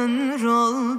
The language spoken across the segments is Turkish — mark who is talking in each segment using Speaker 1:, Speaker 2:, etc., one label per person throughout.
Speaker 1: ömür olmaz.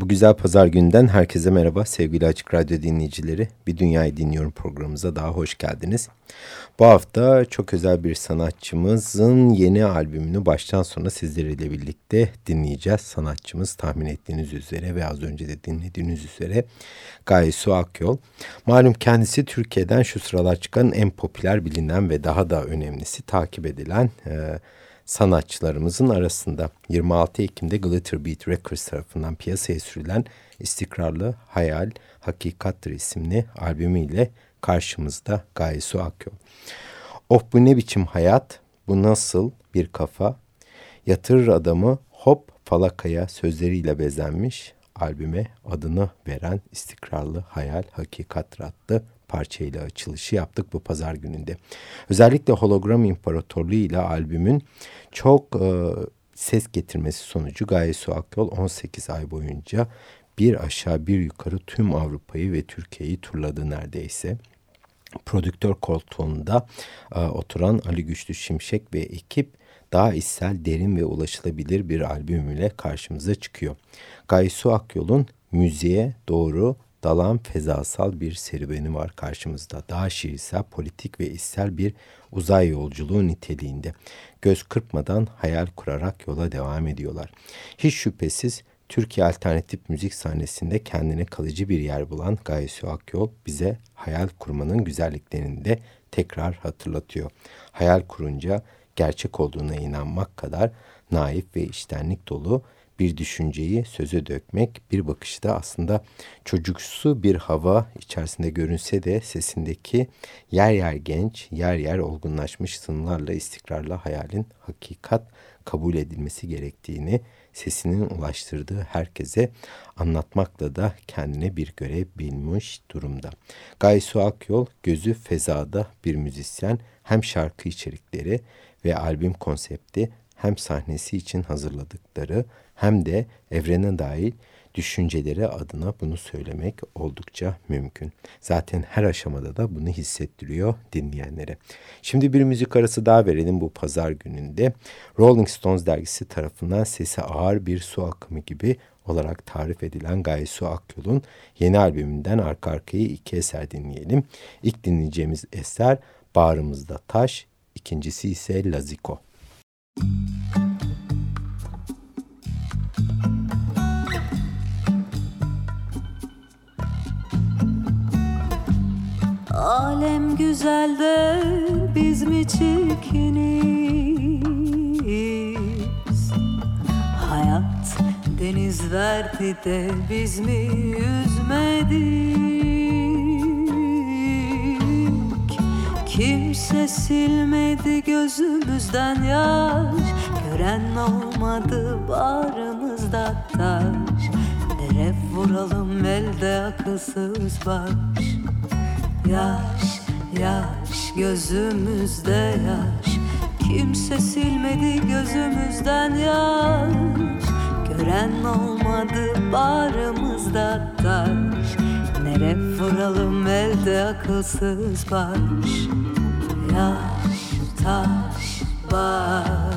Speaker 1: Bu güzel pazar günden herkese merhaba sevgili Açık Radyo dinleyicileri. Bir Dünyayı Dinliyorum programımıza daha hoş geldiniz. Bu hafta çok özel bir sanatçımızın yeni albümünü baştan sona sizlerle birlikte dinleyeceğiz. Sanatçımız tahmin ettiğiniz üzere ve az önce de dinlediğiniz üzere Gayesu Akyol. Malum kendisi Türkiye'den şu sıralar çıkan en popüler bilinen ve daha da önemlisi takip edilen... E, sanatçılarımızın arasında 26 Ekim'de Glitter Beat Records tarafından piyasaya sürülen istikrarlı Hayal Hakikattir isimli albümüyle karşımızda Gayesu Akyo. Oh bu ne biçim hayat, bu nasıl bir kafa, yatırır adamı hop falakaya sözleriyle bezenmiş albüme adını veren istikrarlı hayal hakikat adlı parçayla açılışı yaptık bu pazar gününde. Özellikle Hologram İmparatorluğu ile albümün çok e, ses getirmesi sonucu Gaye Su Akyol 18 ay boyunca bir aşağı bir yukarı tüm Avrupa'yı ve Türkiye'yi turladı neredeyse. Prodüktör koltuğunda e, oturan Ali Güçlü Şimşek ve ekip daha içsel, derin ve ulaşılabilir bir albümüyle karşımıza çıkıyor. Gaysu Akyol'un müziğe doğru dalan fezasal bir serüveni var karşımızda. Daha şiirsel, politik ve içsel bir uzay yolculuğu niteliğinde. Göz kırpmadan hayal kurarak yola devam ediyorlar. Hiç şüphesiz Türkiye alternatif müzik sahnesinde kendine kalıcı bir yer bulan Gayesu Akyol bize hayal kurmanın güzelliklerini de tekrar hatırlatıyor. Hayal kurunca gerçek olduğuna inanmak kadar naif ve iştenlik dolu bir düşünceyi söze dökmek bir bakışta aslında çocuksu bir hava içerisinde görünse de sesindeki yer yer genç, yer yer olgunlaşmış sınırlarla istikrarla hayalin hakikat kabul edilmesi gerektiğini sesinin ulaştırdığı herkese anlatmakla da kendine bir görev bilmiş durumda. Gaysu Akyol gözü fezada bir müzisyen hem şarkı içerikleri ve albüm konsepti hem sahnesi için hazırladıkları hem de evrene dair düşünceleri adına bunu söylemek oldukça mümkün. Zaten her aşamada da bunu hissettiriyor dinleyenlere. Şimdi bir müzik arası daha verelim bu pazar gününde. Rolling Stones dergisi tarafından sesi ağır bir su akımı gibi olarak tarif edilen Gaye Su Akyol'un yeni albümünden arka arkaya iki eser dinleyelim. İlk dinleyeceğimiz eser Bağrımızda Taş, ikincisi ise Laziko.
Speaker 2: Alem güzel de biz mi çirkiniz? Hayat deniz verdi de biz mi yüzmedik Kimse silmedi gözümüzden yaş. Gören olmadı bağrımızda taş. Dere vuralım elde akılsız baş. Yaş, yaş, gözümüzde yaş. Kimse silmedi gözümüzden yaş. Gören olmadı bağrımızda taş Nere vuralım elde akılsız baş? Yaş, taş, baş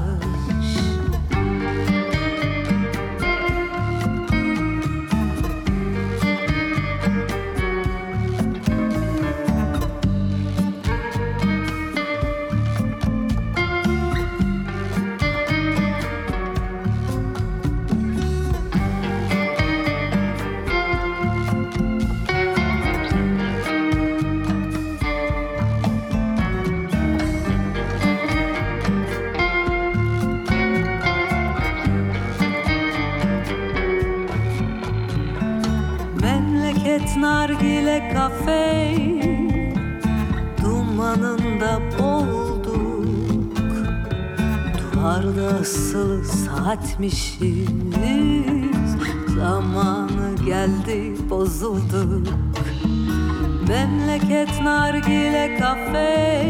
Speaker 2: kafe Dumanında boğulduk. Duvarda asılı saatmişiz Zamanı geldi bozulduk. Memleket nargile kafe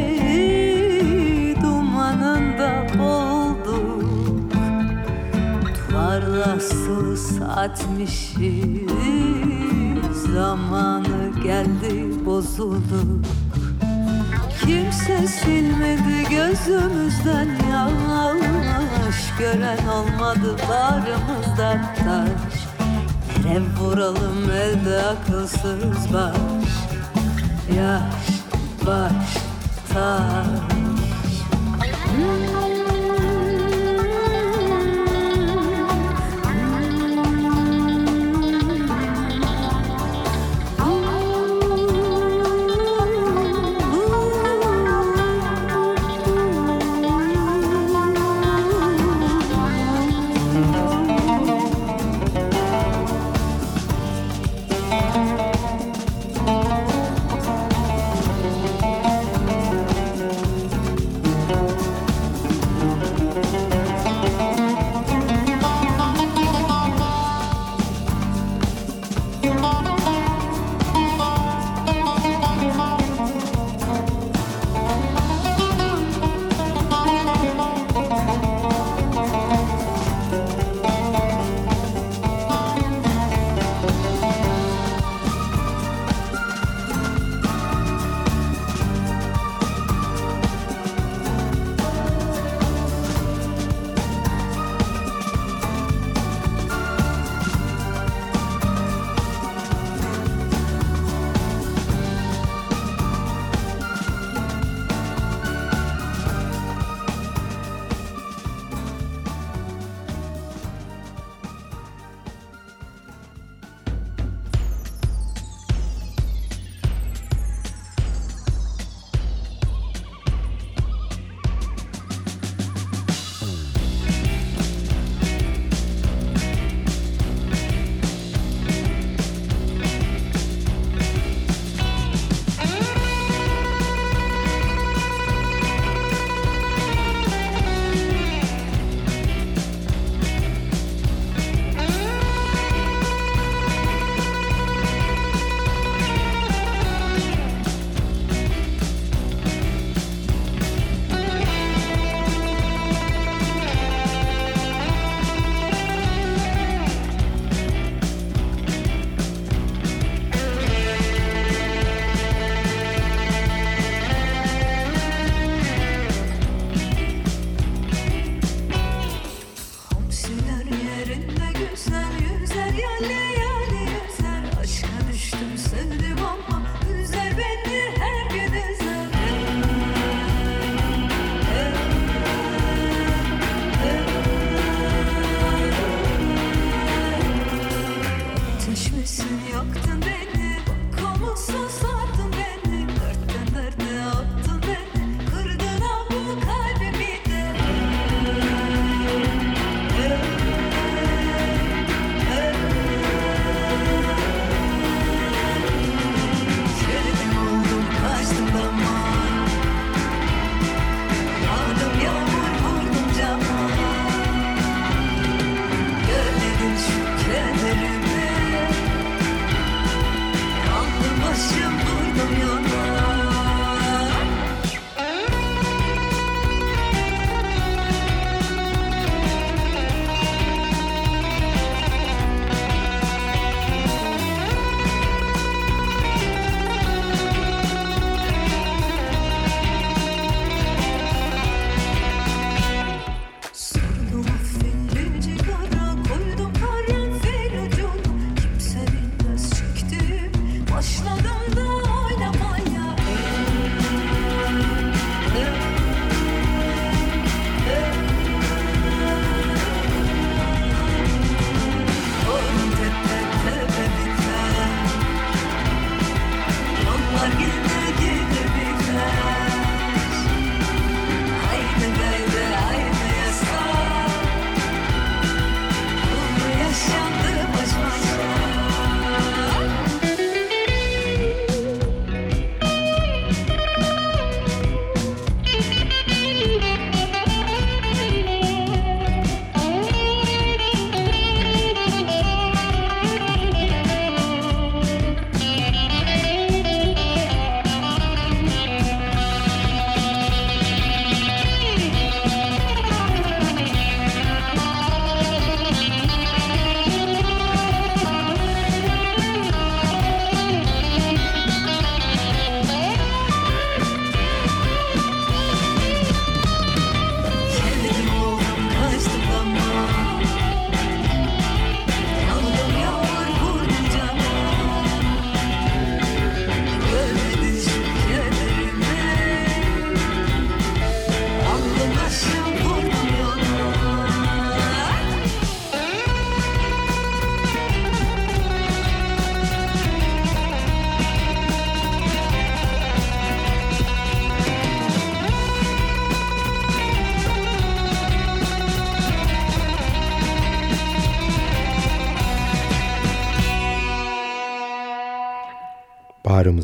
Speaker 2: Dumanında boğulduk. Duvarda asılı saatmişiz Zamanı geldi bozuldu. Kimse silmedi gözümüzden yaş Gören olmadı bağrımızda taş. Yere vuralım elde akılsız baş. Yaş baş taş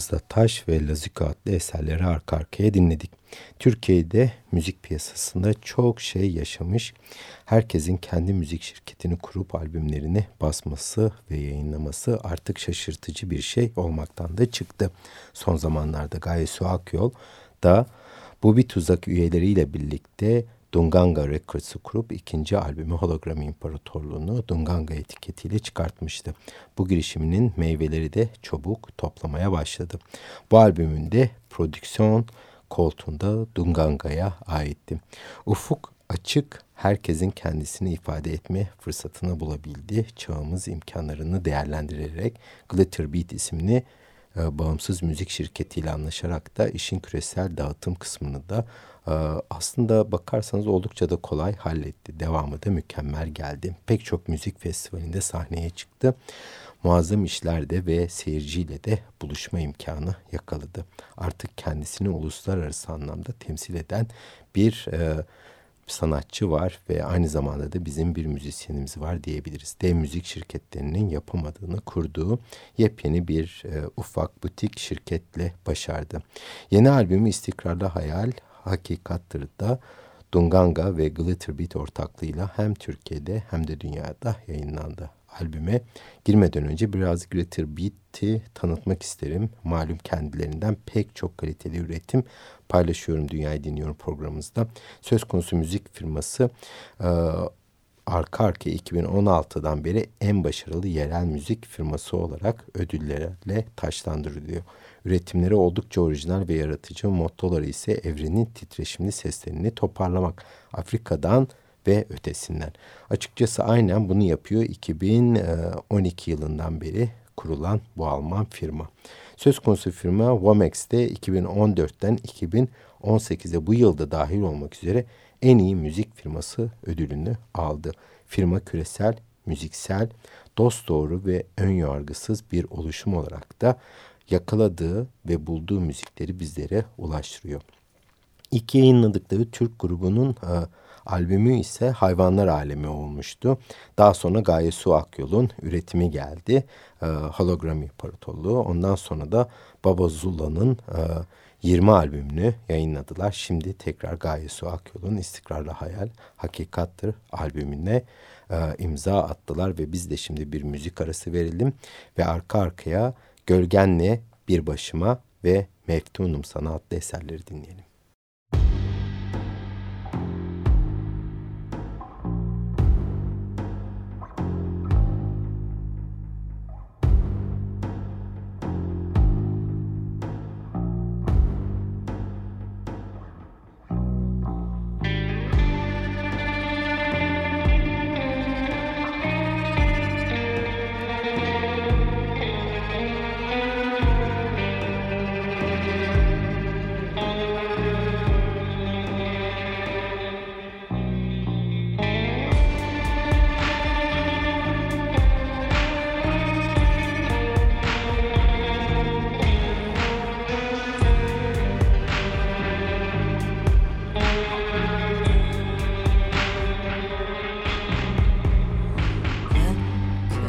Speaker 1: Bağrımızda Taş ve Laziko adlı eserleri arka arkaya dinledik. Türkiye'de müzik piyasasında çok şey yaşamış, herkesin kendi müzik şirketini kurup albümlerini basması ve yayınlaması artık şaşırtıcı bir şey olmaktan da çıktı. Son zamanlarda Gaye Su Akyol da bu bir tuzak üyeleriyle birlikte Dunganga Records'ı kurup ikinci albümü Hologram İmparatorluğunu Dunganga etiketiyle çıkartmıştı. Bu girişiminin meyveleri de çabuk toplamaya başladı. Bu albümünde prodüksiyon koltuğunda Dunganga'ya aitti. Ufuk açık, herkesin kendisini ifade etme fırsatını bulabildi. Çağımız imkanlarını değerlendirerek Glitter Beat isimli e, bağımsız müzik şirketiyle anlaşarak da işin küresel dağıtım kısmını da e, aslında bakarsanız oldukça da kolay halletti. Devamı da mükemmel geldi. Pek çok müzik festivalinde sahneye çıktı. Muazzam işlerde ve seyirciyle de buluşma imkanı yakaladı. Artık kendisini uluslararası anlamda temsil eden bir e, sanatçı var ve aynı zamanda da bizim bir müzisyenimiz var diyebiliriz. Dev müzik şirketlerinin yapamadığını kurduğu yepyeni bir e, ufak butik şirketle başardı. Yeni albümü İstikrarlı Hayal Hakikattır da Dunganga ve Glitter Beat ortaklığıyla hem Türkiye'de hem de dünyada yayınlandı albüme girmeden önce biraz Glitter Beat'i tanıtmak isterim. Malum kendilerinden pek çok kaliteli üretim paylaşıyorum Dünyayı Dinliyorum programımızda. Söz konusu müzik firması e, arka arkaya 2016'dan beri en başarılı yerel müzik firması olarak ödüllerle taşlandırılıyor. Üretimleri oldukça orijinal ve yaratıcı, mottoları ise evrenin titreşimli seslerini toparlamak. Afrika'dan ve ötesinden. Açıkçası aynen bunu yapıyor 2012 yılından beri kurulan bu Alman firma. Söz konusu firma Womex'te 2014'ten 2018'e bu yılda dahil olmak üzere en iyi müzik firması ödülünü aldı. Firma küresel, müziksel, dost doğru ve ön yargısız bir oluşum olarak da yakaladığı ve bulduğu müzikleri bizlere ulaştırıyor. İlk yayınladıkları Türk grubunun e, albümü ise Hayvanlar Alemi olmuştu. Daha sonra Gaye Su Akyol'un üretimi geldi. E, Hologram İmparatorluğu. Ondan sonra da Baba Zula'nın e, 20 albümünü yayınladılar. Şimdi tekrar Gaye Su Akyol'un İstikrarlı Hayal Hakikattır albümüne e, imza attılar ve biz de şimdi bir müzik arası verelim ve arka arkaya Gölgenle Bir Başıma ve Meftunum Sana adlı eserleri dinleyelim.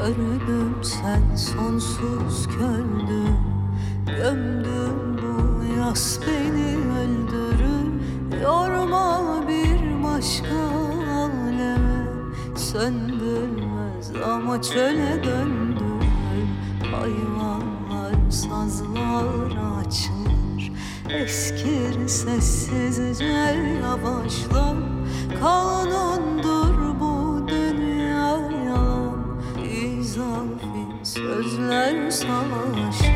Speaker 2: Körüdüm sen sonsuz köldün Gömdün bu yas beni öldürür. Yorma bir başka aleme. Söndürmez ama çöle döndürür. Hayvanlar sazlar açılır. Eskir sessizce yavaşlar. Kanun gözler savaşı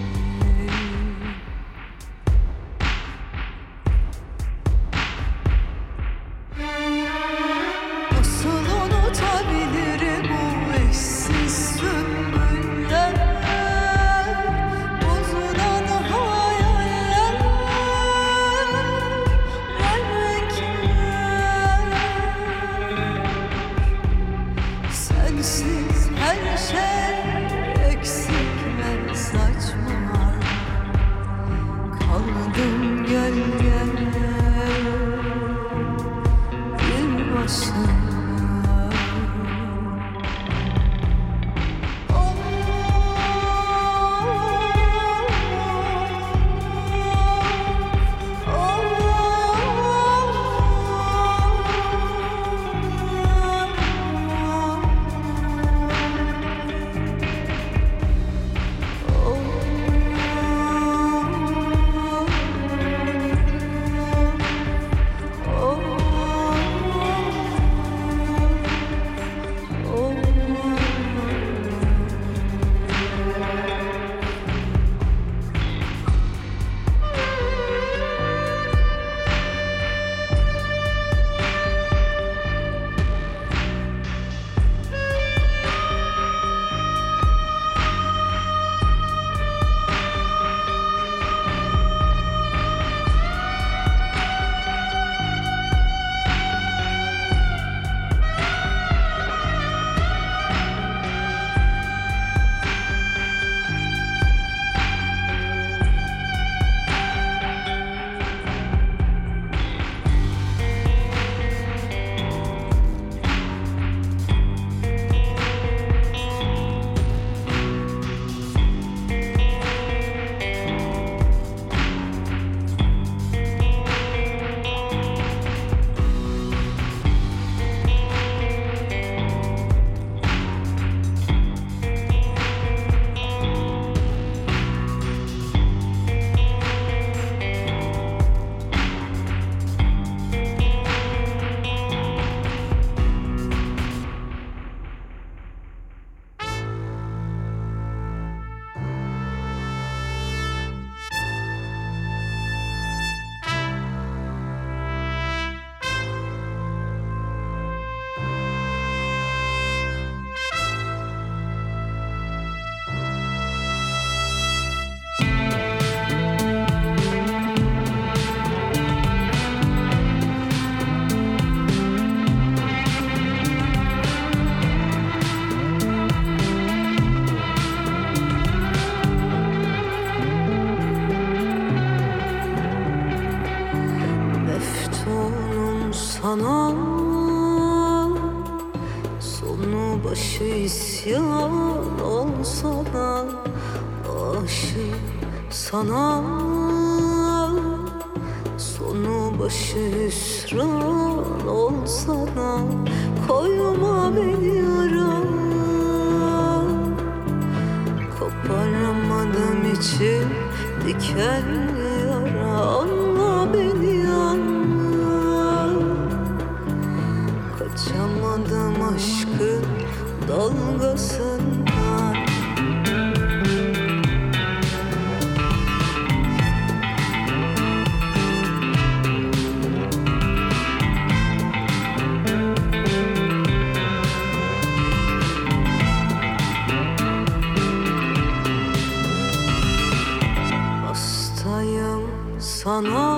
Speaker 2: sana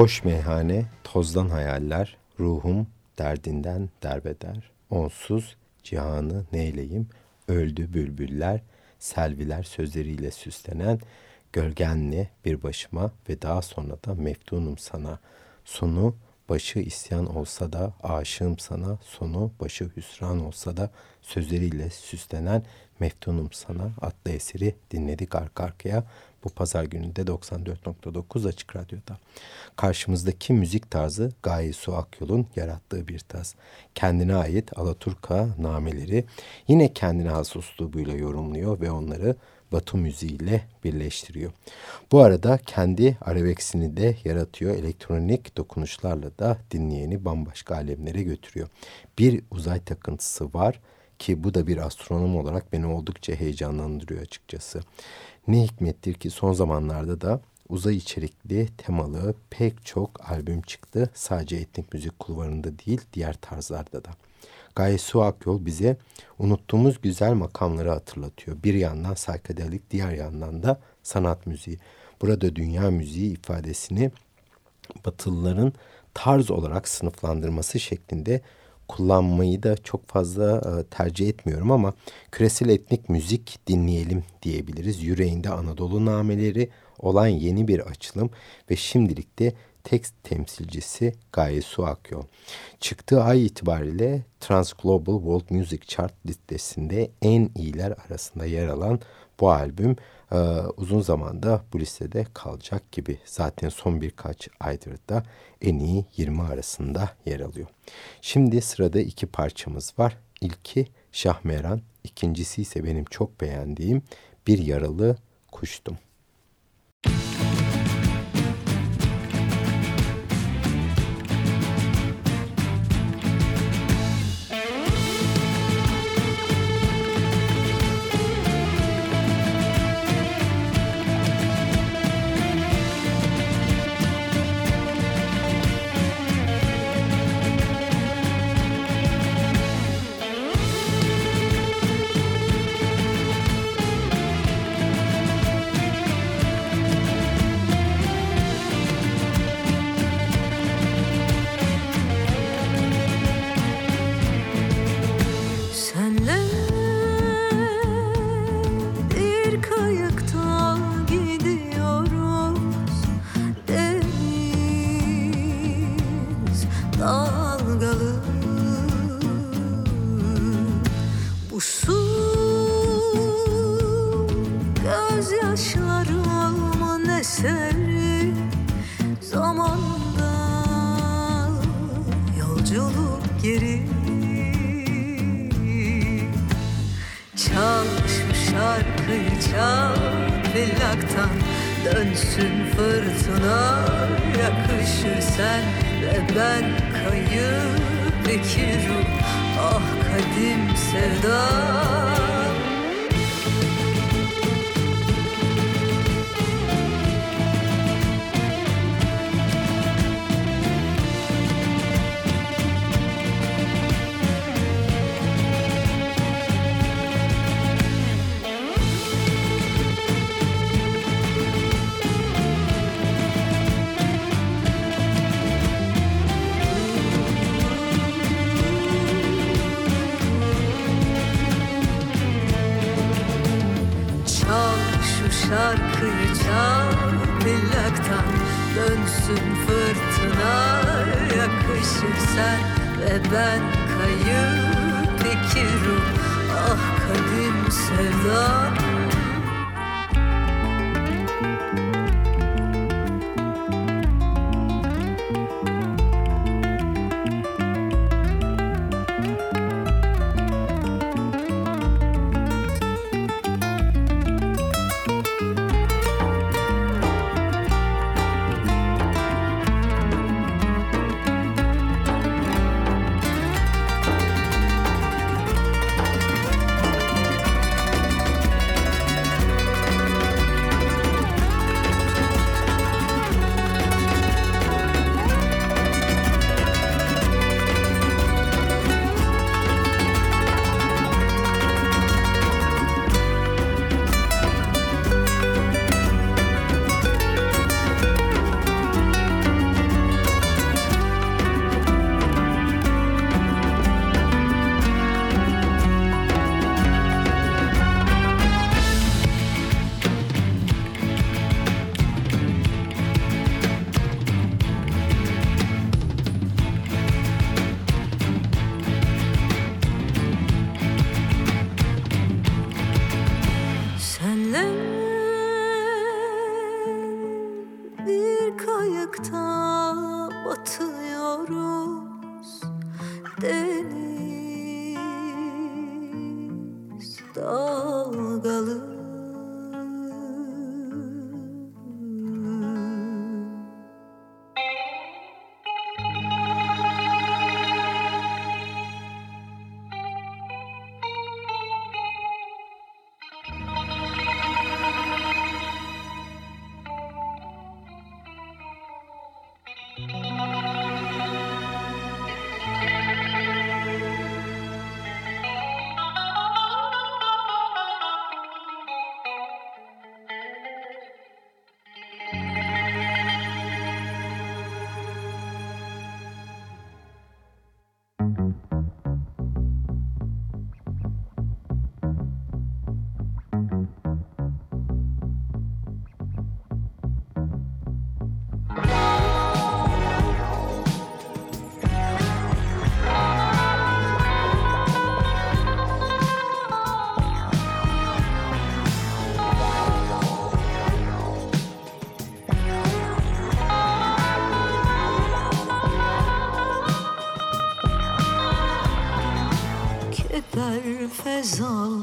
Speaker 1: Boş meyhane, tozdan hayaller, ruhum derdinden derbeder. Onsuz cihanı neyleyim, öldü bülbüller, selviler sözleriyle süslenen, gölgenle bir başıma ve daha sonra da meftunum sana. Sonu başı isyan olsa da aşığım sana, sonu başı hüsran olsa da sözleriyle süslenen Meftunum Sana adlı eseri dinledik arka arkaya bu pazar gününde 94.9 Açık Radyo'da. Karşımızdaki müzik tarzı Gaye Su Akyol'un yarattığı bir tarz. Kendine ait Alaturka nameleri yine kendine has uslubuyla yorumluyor ve onları Batı müziğiyle birleştiriyor. Bu arada kendi arabeksini de yaratıyor. Elektronik dokunuşlarla da dinleyeni bambaşka alemlere götürüyor. Bir uzay takıntısı var ki bu da bir astronom olarak beni oldukça heyecanlandırıyor açıkçası. Ne hikmettir ki son zamanlarda da uzay içerikli temalı pek çok albüm çıktı. Sadece etnik müzik kulvarında değil diğer tarzlarda da. Gaye Su Akyol bize unuttuğumuz güzel makamları hatırlatıyor. Bir yandan saykadelik, diğer yandan da sanat müziği. Burada dünya müziği ifadesini Batılıların tarz olarak sınıflandırması şeklinde kullanmayı da çok fazla e, tercih etmiyorum ama küresel etnik müzik dinleyelim diyebiliriz. Yüreğinde Anadolu nameleri olan yeni bir açılım ve şimdilik de tekst temsilcisi Gaye Su Akyol. Çıktığı ay itibariyle Trans Global World Music Chart listesinde en iyiler arasında yer alan bu albüm e, uzun zamanda bu listede kalacak gibi. Zaten son birkaç aydır da en iyi 20 arasında yer alıyor. Şimdi sırada iki parçamız var. İlki Şahmeran, ikincisi ise benim çok beğendiğim Bir Yaralı Kuştum.
Speaker 2: Güneşsin sen ve ben kayıp peki ruh Ah kadim sevdam mezar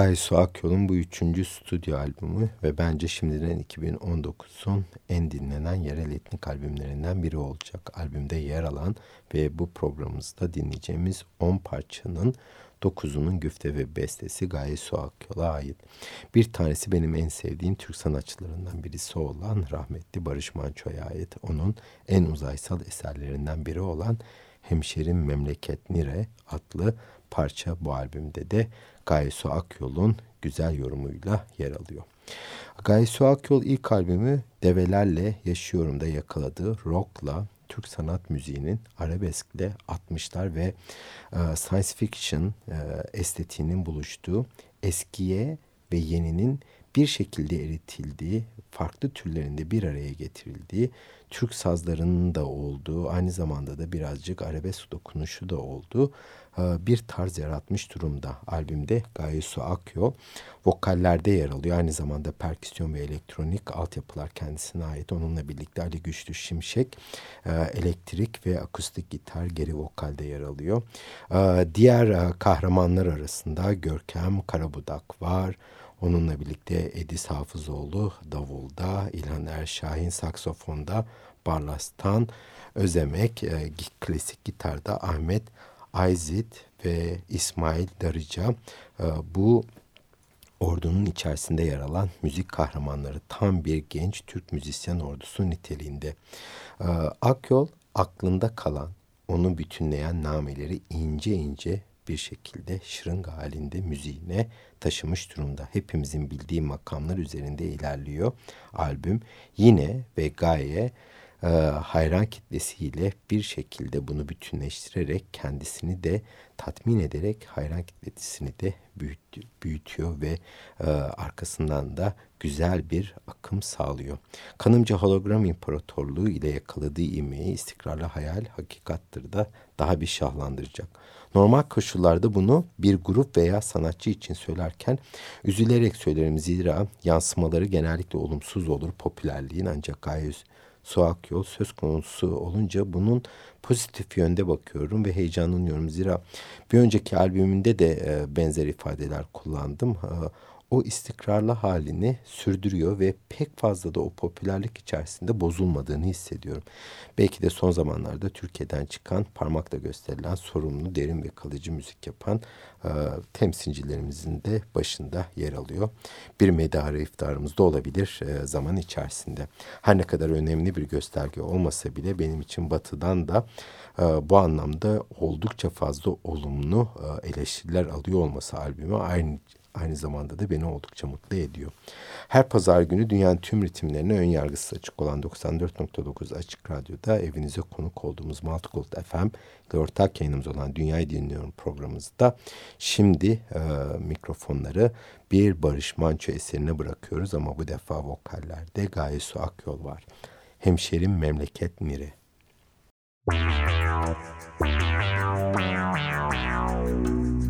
Speaker 1: Gaye Su Akyol'un bu üçüncü stüdyo albümü ve bence şimdiden 2019'un en dinlenen yerel etnik albümlerinden biri olacak. Albümde yer alan ve bu programımızda dinleyeceğimiz 10 parçanın 9'unun güfte ve bestesi Gaye Su Akyol'a ait. Bir tanesi benim en sevdiğim Türk sanatçılarından birisi olan rahmetli Barış Manço'ya ait. Onun en uzaysal eserlerinden biri olan Hemşerim Memleket Nire adlı parça bu albümde de Gaye Su Akyol'un güzel yorumuyla yer alıyor. Gaye Su Akyol ilk albümü Develerle Yaşıyorum'da yakaladığı rock'la Türk sanat müziğinin arabeskle 60'lar ve e, science fiction e, estetiğinin buluştuğu eskiye ve yeninin bir şekilde eritildiği, farklı türlerinde bir araya getirildiği, Türk sazlarının da olduğu, aynı zamanda da birazcık arabesk dokunuşu da olduğu e, bir tarz yaratmış durumda. Albümde Gaye Su Akyol vokallerde yer alıyor. Aynı zamanda perküsyon ve elektronik altyapılar kendisine ait. Onunla birlikte Ali Güçlü Şimşek e, elektrik ve akustik gitar geri vokalde yer alıyor. E, diğer kahramanlar arasında Görkem Karabudak var. Onunla birlikte Edis Hafızoğlu davulda, İlhan Erşahin saksofonda, Barlastan Özemek e, klasik gitarda Ahmet Ayzit ve İsmail Darıca e, bu ordunun içerisinde yer alan müzik kahramanları tam bir genç Türk müzisyen ordusu niteliğinde. E, Akyol aklında kalan, onu bütünleyen nameleri ince ince bir şekilde şırınga halinde müziğine taşımış durumda. Hepimizin bildiği makamlar üzerinde ilerliyor albüm. Yine ve gaye e, hayran kitlesiyle bir şekilde bunu bütünleştirerek kendisini de tatmin ederek hayran kitlesini de büyütüyor ve e, arkasından da güzel bir akım sağlıyor. Kanımca hologram imparatorluğu ile yakaladığı imeği istikrarlı hayal hakikattır da daha bir şahlandıracak. Normal koşullarda bunu bir grup veya sanatçı için söylerken üzülerek söylerim zira yansımaları genellikle olumsuz olur popülerliğin ancak gayet Suak yol söz konusu olunca bunun pozitif yönde bakıyorum ve heyecanlanıyorum. Zira bir önceki albümünde de e, benzer ifadeler kullandım. E, o istikrarlı halini sürdürüyor ve pek fazla da o popülerlik içerisinde bozulmadığını hissediyorum. Belki de son zamanlarda Türkiye'den çıkan parmakla gösterilen sorumlu, derin ve kalıcı müzik yapan e, temsilcilerimizin de başında yer alıyor. Bir medarı iftarımız da olabilir e, zaman içerisinde. Her ne kadar önemli bir gösterge olmasa bile benim için batıdan da e, bu anlamda oldukça fazla olumlu e, eleştiriler alıyor olması albümü aynı aynı zamanda da beni oldukça mutlu ediyor. Her pazar günü dünyanın tüm ritimlerine ön yargısı açık olan 94.9 Açık Radyo'da evinize konuk olduğumuz Multicult FM ile ortak yayınımız olan Dünyayı Dinliyorum programımızda şimdi e, mikrofonları bir Barış Manço eserine bırakıyoruz ama bu defa vokallerde Gaye Su Akyol var. Hemşerim Memleket
Speaker 2: Miri. Thank.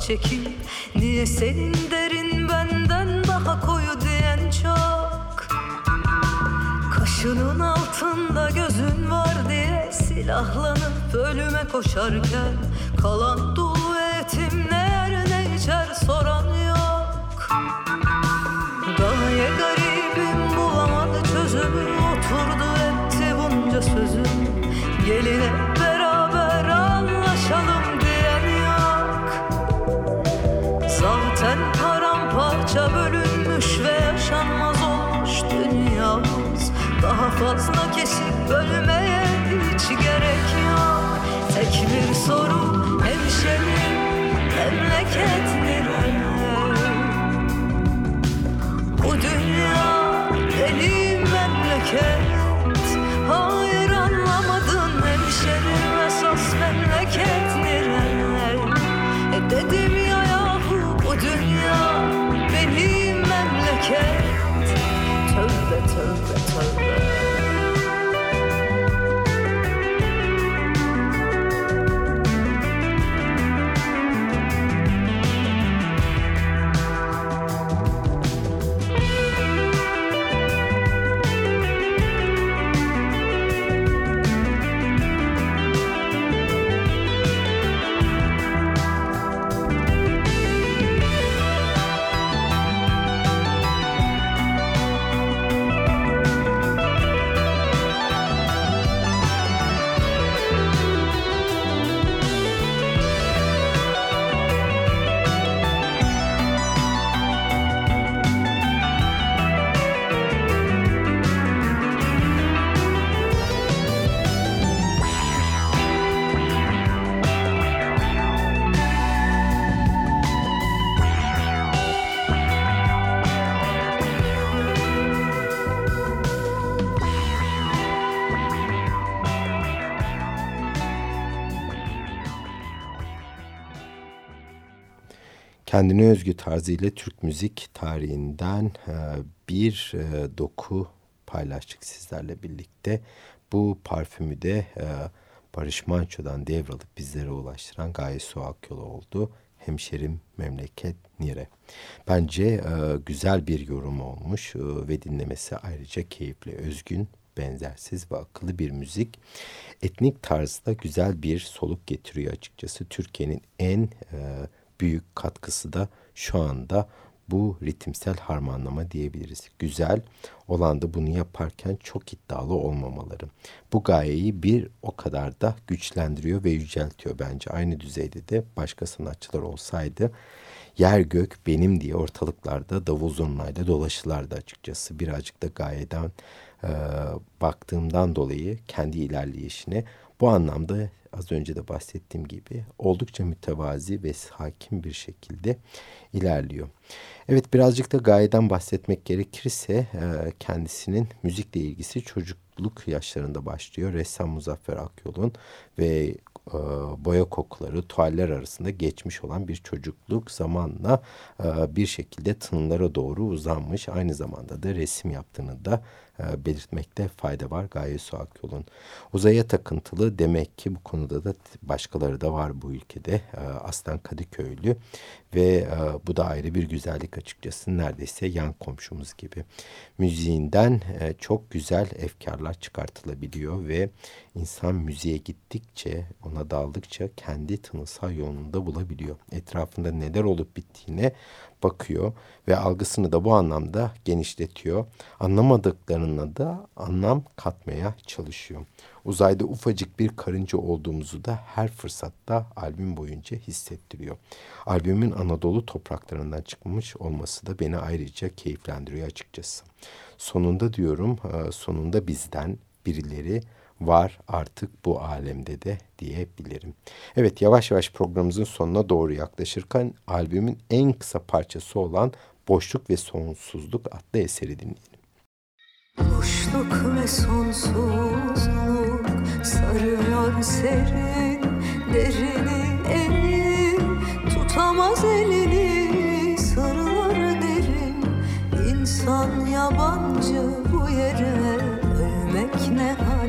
Speaker 2: Çekip Niye senin derin benden daha koyu diyen çok? Kaşının altında gözün var diye silahlanıp ölüme koşarken Kalan dolu etim ne yer ne içer soran yok. Gaye garibim bulamadı çözümü Oturdu etti bunca sözüm Gelin fazla kesip bölmeye hiç gerek yok. Tek bir soru
Speaker 1: Kendine özgü tarzıyla Türk müzik tarihinden e, bir e, doku paylaştık sizlerle birlikte. Bu parfümü de e, Barış Manço'dan devralıp bizlere ulaştıran Gaye Su Akyolu oldu. Hemşerim memleket Nire. Bence güzel bir yorum olmuş ve dinlemesi ayrıca keyifli, özgün, benzersiz ve akıllı bir müzik. Etnik tarzda güzel bir soluk getiriyor açıkçası. Türkiye'nin en büyük katkısı da şu anda bu ritimsel harmanlama diyebiliriz. Güzel olan da bunu yaparken çok iddialı olmamaları. Bu gayeyi bir o kadar da güçlendiriyor ve yüceltiyor bence. Aynı düzeyde de başka sanatçılar olsaydı yer gök benim diye ortalıklarda davul zurnayla dolaşırlardı açıkçası. Birazcık da gayeden baktığımdan dolayı kendi ilerleyişine bu anlamda az önce de bahsettiğim gibi oldukça mütevazi ve hakim bir şekilde ilerliyor. Evet birazcık da Gaye'den bahsetmek gerekirse e, kendisinin müzikle ilgisi çocukluk yaşlarında başlıyor. Ressam Muzaffer Akyol'un ve e, boya kokuları, tualler arasında geçmiş olan bir çocukluk zamanla e, bir şekilde tınılara doğru uzanmış. Aynı zamanda da resim yaptığını da e, belirtmekte fayda var Gaye Su Akyol'un. Uzaya takıntılı demek ki bu konuda da başkaları da var bu ülkede. Aslan Kadıköylü ve bu da ayrı bir güzellik açıkçası neredeyse yan komşumuz gibi. Müziğinden çok güzel efkarlar çıkartılabiliyor ve insan müziğe gittikçe ona daldıkça kendi tınısal yolunda bulabiliyor. Etrafında neler olup bittiğine bakıyor ve algısını da bu anlamda genişletiyor. Anlamadıklarına da anlam katmaya çalışıyor. Uzayda ufacık bir karınca olduğumuzu da her fırsatta albüm boyunca hissettiriyor. Albümün Anadolu topraklarından çıkmış olması da beni ayrıca keyiflendiriyor açıkçası. Sonunda diyorum e, sonunda bizden birileri var artık bu alemde de diyebilirim. Evet yavaş yavaş programımızın sonuna doğru yaklaşırken albümün en kısa parçası olan Boşluk ve Sonsuzluk adlı eseri dinleyelim.
Speaker 2: Boşluk ve sonsuzluk sarıyor serin derini elini tutamaz elini sarılar derin insan yabancı bu yere ölmek ne haddimize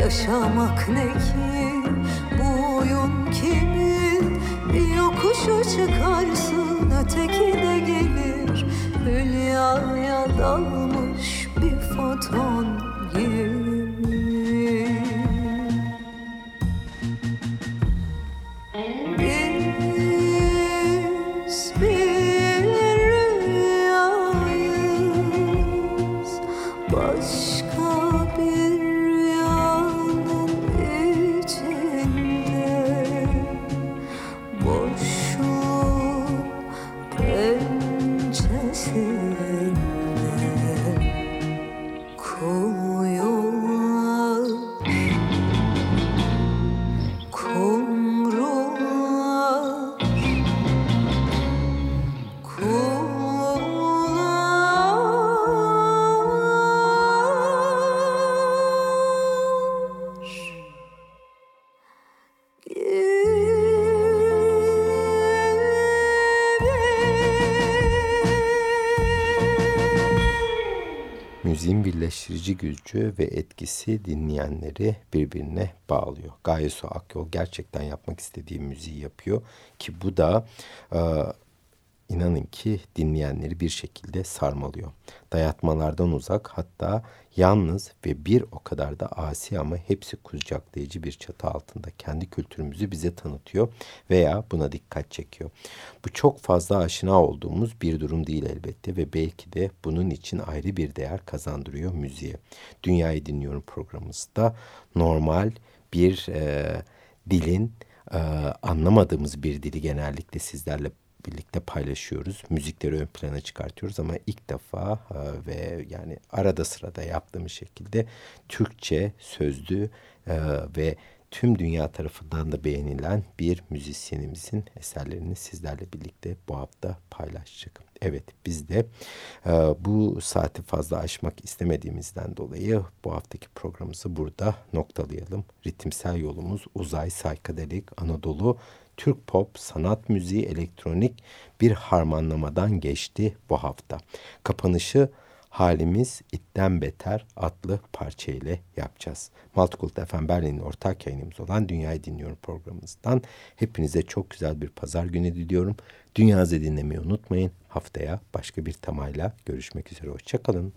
Speaker 2: yaşamak ne ki? Bu oyun kimin? Bir yokuşu çıkarsın öteki de gelir. Hülyaya dalmış bir foton
Speaker 1: gücü ve etkisi dinleyenleri birbirine bağlıyor. Gaye Su Akyol gerçekten yapmak istediği müziği yapıyor ki bu da e, inanın ki dinleyenleri bir şekilde sarmalıyor. Dayatmalardan uzak hatta yalnız ve bir o kadar da asi ama hepsi kucaklayıcı bir çatı altında kendi kültürümüzü bize tanıtıyor veya buna dikkat çekiyor. Bu çok fazla aşina olduğumuz bir durum değil elbette ve belki de bunun için ayrı bir değer kazandırıyor müziğe. Dünyayı Dinliyorum programımızda normal bir e, dilin e, anlamadığımız bir dili genellikle sizlerle birlikte paylaşıyoruz. Müzikleri ön plana çıkartıyoruz ama ilk defa e, ve yani arada sırada yaptığımız şekilde Türkçe sözlü e, ve tüm dünya tarafından da beğenilen bir müzisyenimizin eserlerini sizlerle birlikte bu hafta paylaşacak. Evet biz de e, bu saati fazla aşmak istemediğimizden dolayı bu haftaki programımızı burada noktalayalım. Ritimsel yolumuz uzay, saykadelik, Anadolu Türk pop, sanat müziği, elektronik bir harmanlamadan geçti bu hafta. Kapanışı Halimiz itten Beter adlı parça ile yapacağız. Multicult FM Berlin'in ortak yayınımız olan Dünyayı Dinliyorum programımızdan hepinize çok güzel bir pazar günü diliyorum. Dünyazı dinlemeyi unutmayın. Haftaya başka bir temayla görüşmek üzere. Hoşçakalın.